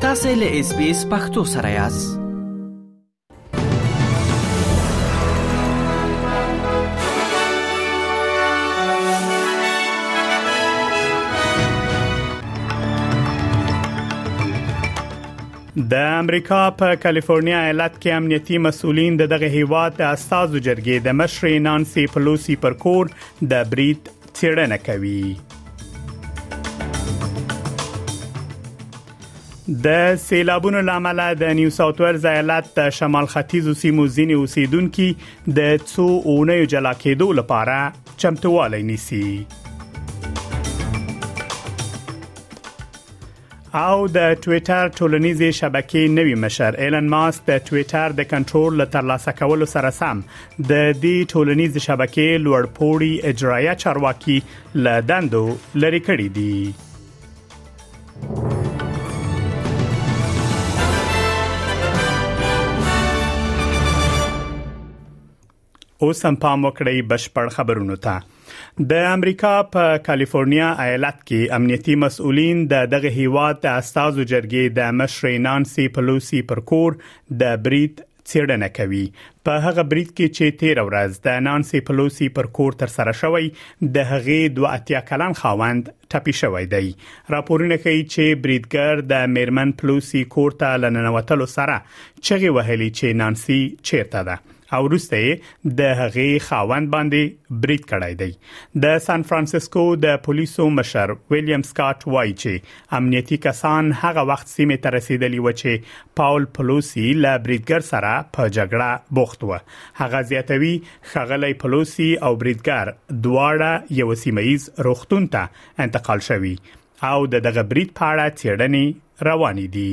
تاسو له اس بي اس پختو سره یاست د امریکا په کالیفورنیا ایالت کې امنیتي مسؤلین د دغه هیواد د استازو جرګې د مشرې نانسي پلوسی پر کور د برید تیړنه کوي د سیلابونو لامل د نیو ساوث ویلز ایالت د شمال ختیځو سیمو ځینې اوسیدونکو د څو اونیو جلا کېدو لپاره چمتووالی نیسي او د ټویټر ټولنیزې شبکې نوي مشر ایلن ماسک د ټویټر د کنټرول له ترلاسه کولو سره سم د دې ټولنیزې شبکې لوړ پوړي اجرایه چارواکي له دندو لری کړی دي اوس هم پام وکړئ بشپړ خبرونه ته د امریکا په کالیفورنیا ایالت کې امنیتي مسؤلین د دغه هیواد د استازو جرګې د مشر نانسي پلوسی پر کور د بریټ څېړنه کوي په هغه بریټ کې چې 13 ورځ د نانسي پلوسی پر کور تر سره شوی د هغې دوه اتیا کلن خاوند ټپي شوی دی راپورونه کوي چې بریټګر د میرمن پلوسی کور ته لننوتلو سره چغي وهلي چې نانسي چیرته ده او وروسته د هغې خاوند باندې برید کړی دی د سان فرانسیسکو د پولیسو مشر ویلیام سکاټ وایي چې امنیتي کسان هغه وخت سیمه ته رسیدلی و چې پاول پلوسی له بریدګر سره په جګړه بوخت و هغه زیاتوي خغلی پلوسی او بریدګر دواړه یو سیمه ایز روختون ته انتقال شوی او د دغه برید په اړه چیرډنې روانې دي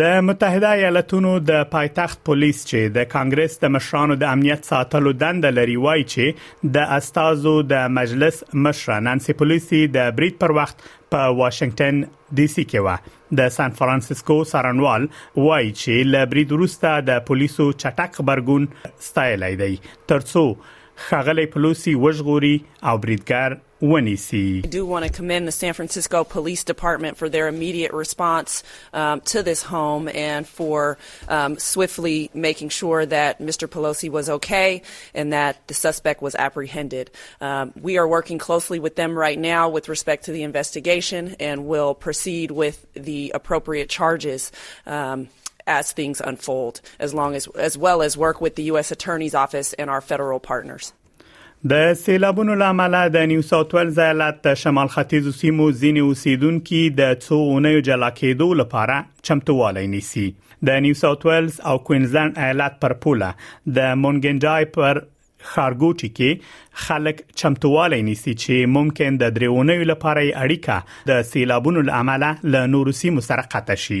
د متحده ایالاتونو د پایتخت پولیس چې د کانګرس د مشرانو د امنیت ساتلو دند لري وایي چې د استادو د مجلس مشر نانسی پولیسی د بریټ پر وخت په واشنگټن ډي سي کې و د سان فرانسیسکو سرنوال وایي چې له بریټ وروسته د پولیسو چټک خبرګون ستایلی دی ترڅو خغلی پولیسی وژغوري او بریټګر I do want to commend the San Francisco Police Department for their immediate response um, to this home and for um, swiftly making sure that Mr. Pelosi was okay and that the suspect was apprehended. Um, we are working closely with them right now with respect to the investigation and will proceed with the appropriate charges um, as things unfold, as long as as well as work with the U.S. Attorney's Office and our federal partners. د سیلابونو لامل د نیو ساوت ویلز ایالت د شمال ختیځ سیمو ځینې اوسیدونکو د څو اونیو جلا کېدو لپاره چمتووالی نیسي د نیو ساوت ویلز او کوینزلند ایالت پر پوله د مونګنډای پر خارګوټي کې خلک چمتووالی نیسي چې ممکن د دریونیو لپاره اړیکه د سیلابونو لامل له نورو سیمو سره قطع شي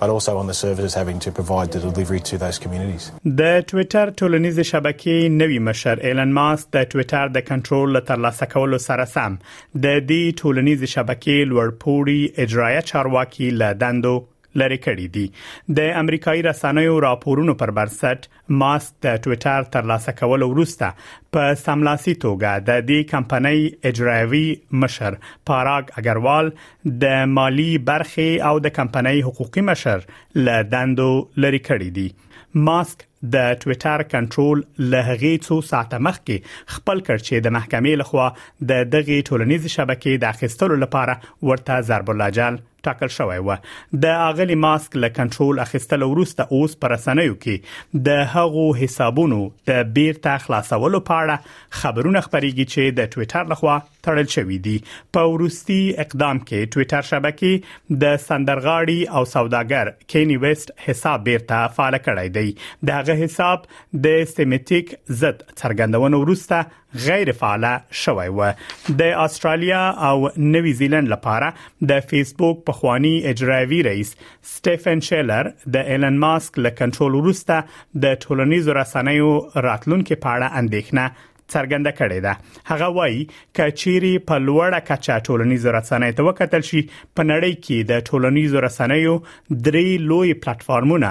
but also on the services having to provide the delivery to those communities. د ټوئیټر ټولنیزې شبکې نوی مشر ایلن ماسک د ټوئیټر د کنټرول له ترلاسه کولو سره سم د دې ټولنیزې شبکې لوړپوړي اجرایه چارواکي له دندو لری کړی دي د امریکایي رسنیو راپورونو پر بنسټ ماسک د ټویټر ترلاسه کولو وروسته په سملاسي توګه د دې کمپنۍ اجرایوي مشر پاراګ اګروال د مالی برخې او د کمپنۍ حقوقي مشر له دندو لري کړی دی ماسک د ټویټر کنټرول له هغې څو ساعته مخکې خپل کړ چې د محکمې لخوا د دغه ټولنیز شبکې د اخیستلو لپاره ورته ضرب الاجل ټاکل شوی و د اغلی ماسک له کنټرول اخیستلو وروسته اوس پر رسنیو کې د هغو حسابونو د بیرته خلاصولو په اړه خبرونه خبريږي چې د ټوئیټر لخوا تړل شوې دي په ورستي اقدام کې ټوئیټر شبکې د سندرغاړي او سوداګر کینی ویسټ حساب بیرته فعال کړی دی دغه حساب د سیمټیک ضد څرګندونو وروسته غیر فعال شوی و د استرالیا او نوی زیلند لپاره د فیسبوک په خوانی اجرایوي رئیس سټیفن شیلر د ایلن ماسک له کنټرول وروسته د ټولنیزو رسنیو راتلونکو په اړه اندېښنه څرګنده کړې ده هغه وایي کچيري په لوړه کچه ټولنیزو رسنۍ ته وکتل شي په نړۍ کې د ټولنیزو رسنیو درې لوی پلیټفارمونه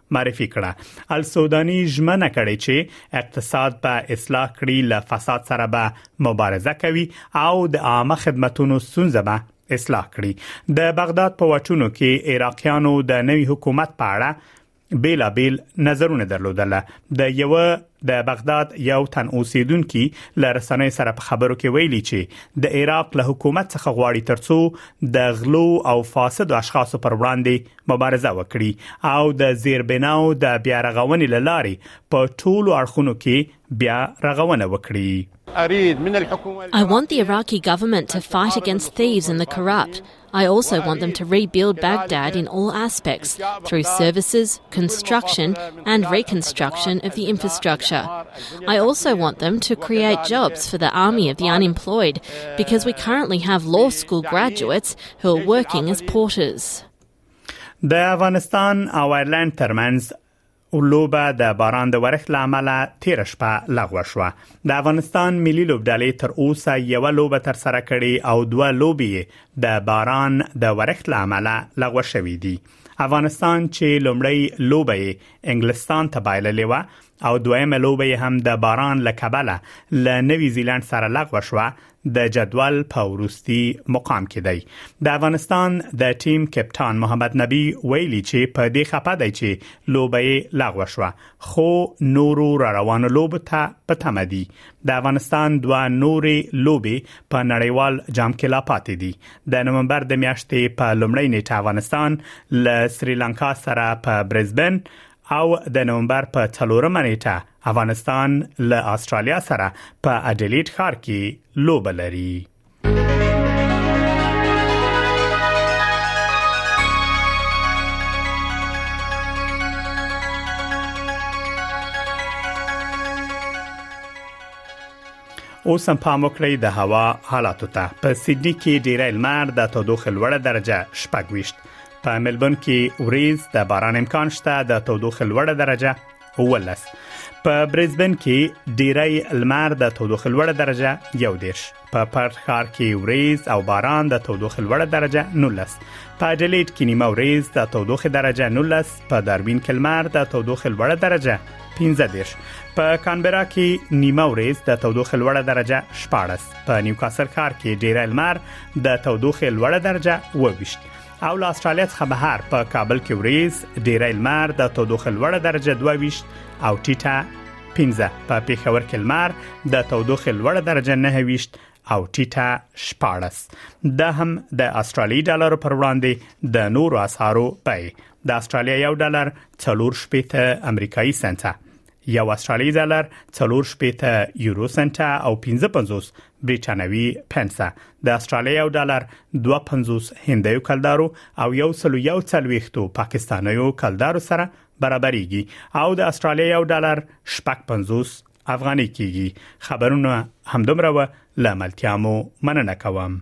معرفي کړه السوداني ژمنه کړې چې اقتصاد به اصلاح کړي له فساد سره به مبارزه کوي او د عامه خدماتو ستونزې به اصلاح کړي د بغداد په واټونو کې عراقیانو د نوي حکومت په اړه بیلابیل نظرونه درلودل د یو د بغداد یو تن اوسیدونکو له رسنۍ سره په خبرو کې ویلي چې د عراق له حکومت څخه غواړي ترڅو د غلو او فاسد اشخاصو پر وړاندې مبارزه وکړي او د زیربناو د بیا رغونې لاري په ټولو اړخونو کې بیا رغونه وکړي I want the Iraqi government to fight against thieves and the corrupt. I also want them to rebuild Baghdad in all aspects through services, construction, and reconstruction of the infrastructure. I also want them to create jobs for the army of the unemployed because we currently have law school graduates who are working as porters. د افغانستان او ایرلند ترمنځ لوبه د باران د ورښت لامل تیر شپه لغوه شو د افغانستان ملي لوبډلې تر اوسه یو لوبه تر سره کړې او دوه لوبې د باران د ورښت لامل لغوه شوې دي افغانستان چې لومړی لوبه انګلستان ته بایللې و او دویمه لوبه هم د باران لکبله ل نوی زیلند سره لغوه شو د جدول په وروستي مقام کې دی د افغانستان د ټیم کپټان محمد نبی ویلي چې په دې خپه دی چې لوبه لغوه شو خو نورو را روانو لوب ته په تمه دي د افغانستان دوه نورې لوبي په نړیوال جام کې لا پاتې دي د نومبر د میاشتې په لومړۍ نیټه افغانستان له سریلانکا سره په برزبن او د نومبر په 4 نیټه افغانستان له استرالیا سره په اډلیډ ښار کې لوبه لري اوس هم پام وکړئ د هوا حالاتو ته په سیدنی کې ډیری لمر د تودوخه لوړه درجه شپږ ویشت په ملبون کې وریز د باران امکان شته د تودوخه لوړه درجه ولس په برزبن کې ډیری لمر د تودوخې لوړه درجه یو دیش په پرت ښار کې وریز او باران د تودوخې لوړه درجه 19 په اډلیډ کې نیمه وریز د تودوخې درجه 19 په داروین کې لمر د تودوخې لوړه درجه 15 دیش په کانبرا کې نیمه وریز د تودوخې لوړه درجه 14 په نیوکاسل ښار کې ډیری لمر د تودوخې لوړه درجه 22 او له استرالیا څخه بهر په کابل کې وریز ډیری لمر د تودوخه لوړه درجه 22 او ټیټه 15 په پیښور کې لمر د تودوخه لوړه درجه 9 او ټیټه 14 دا هم د استرالی ډالر پر وړاندې د نورو اسعارو پای د استرالیا یو ډالر 4 شپېته امریکایي سنت یو استرالی ډالر 4 شپېته یورو سنت او 55 بریټانوي پنسه د استرالیا یو ډالر 250 هندیو کلدارو او یو سلو یو څلويختو پاکستانیو کلدارو سره برابرېږي او د استرالیا یو ډالر شپږ 50 افغاني کیږي خبرونه همدومره و لاملتيامو مننه کوم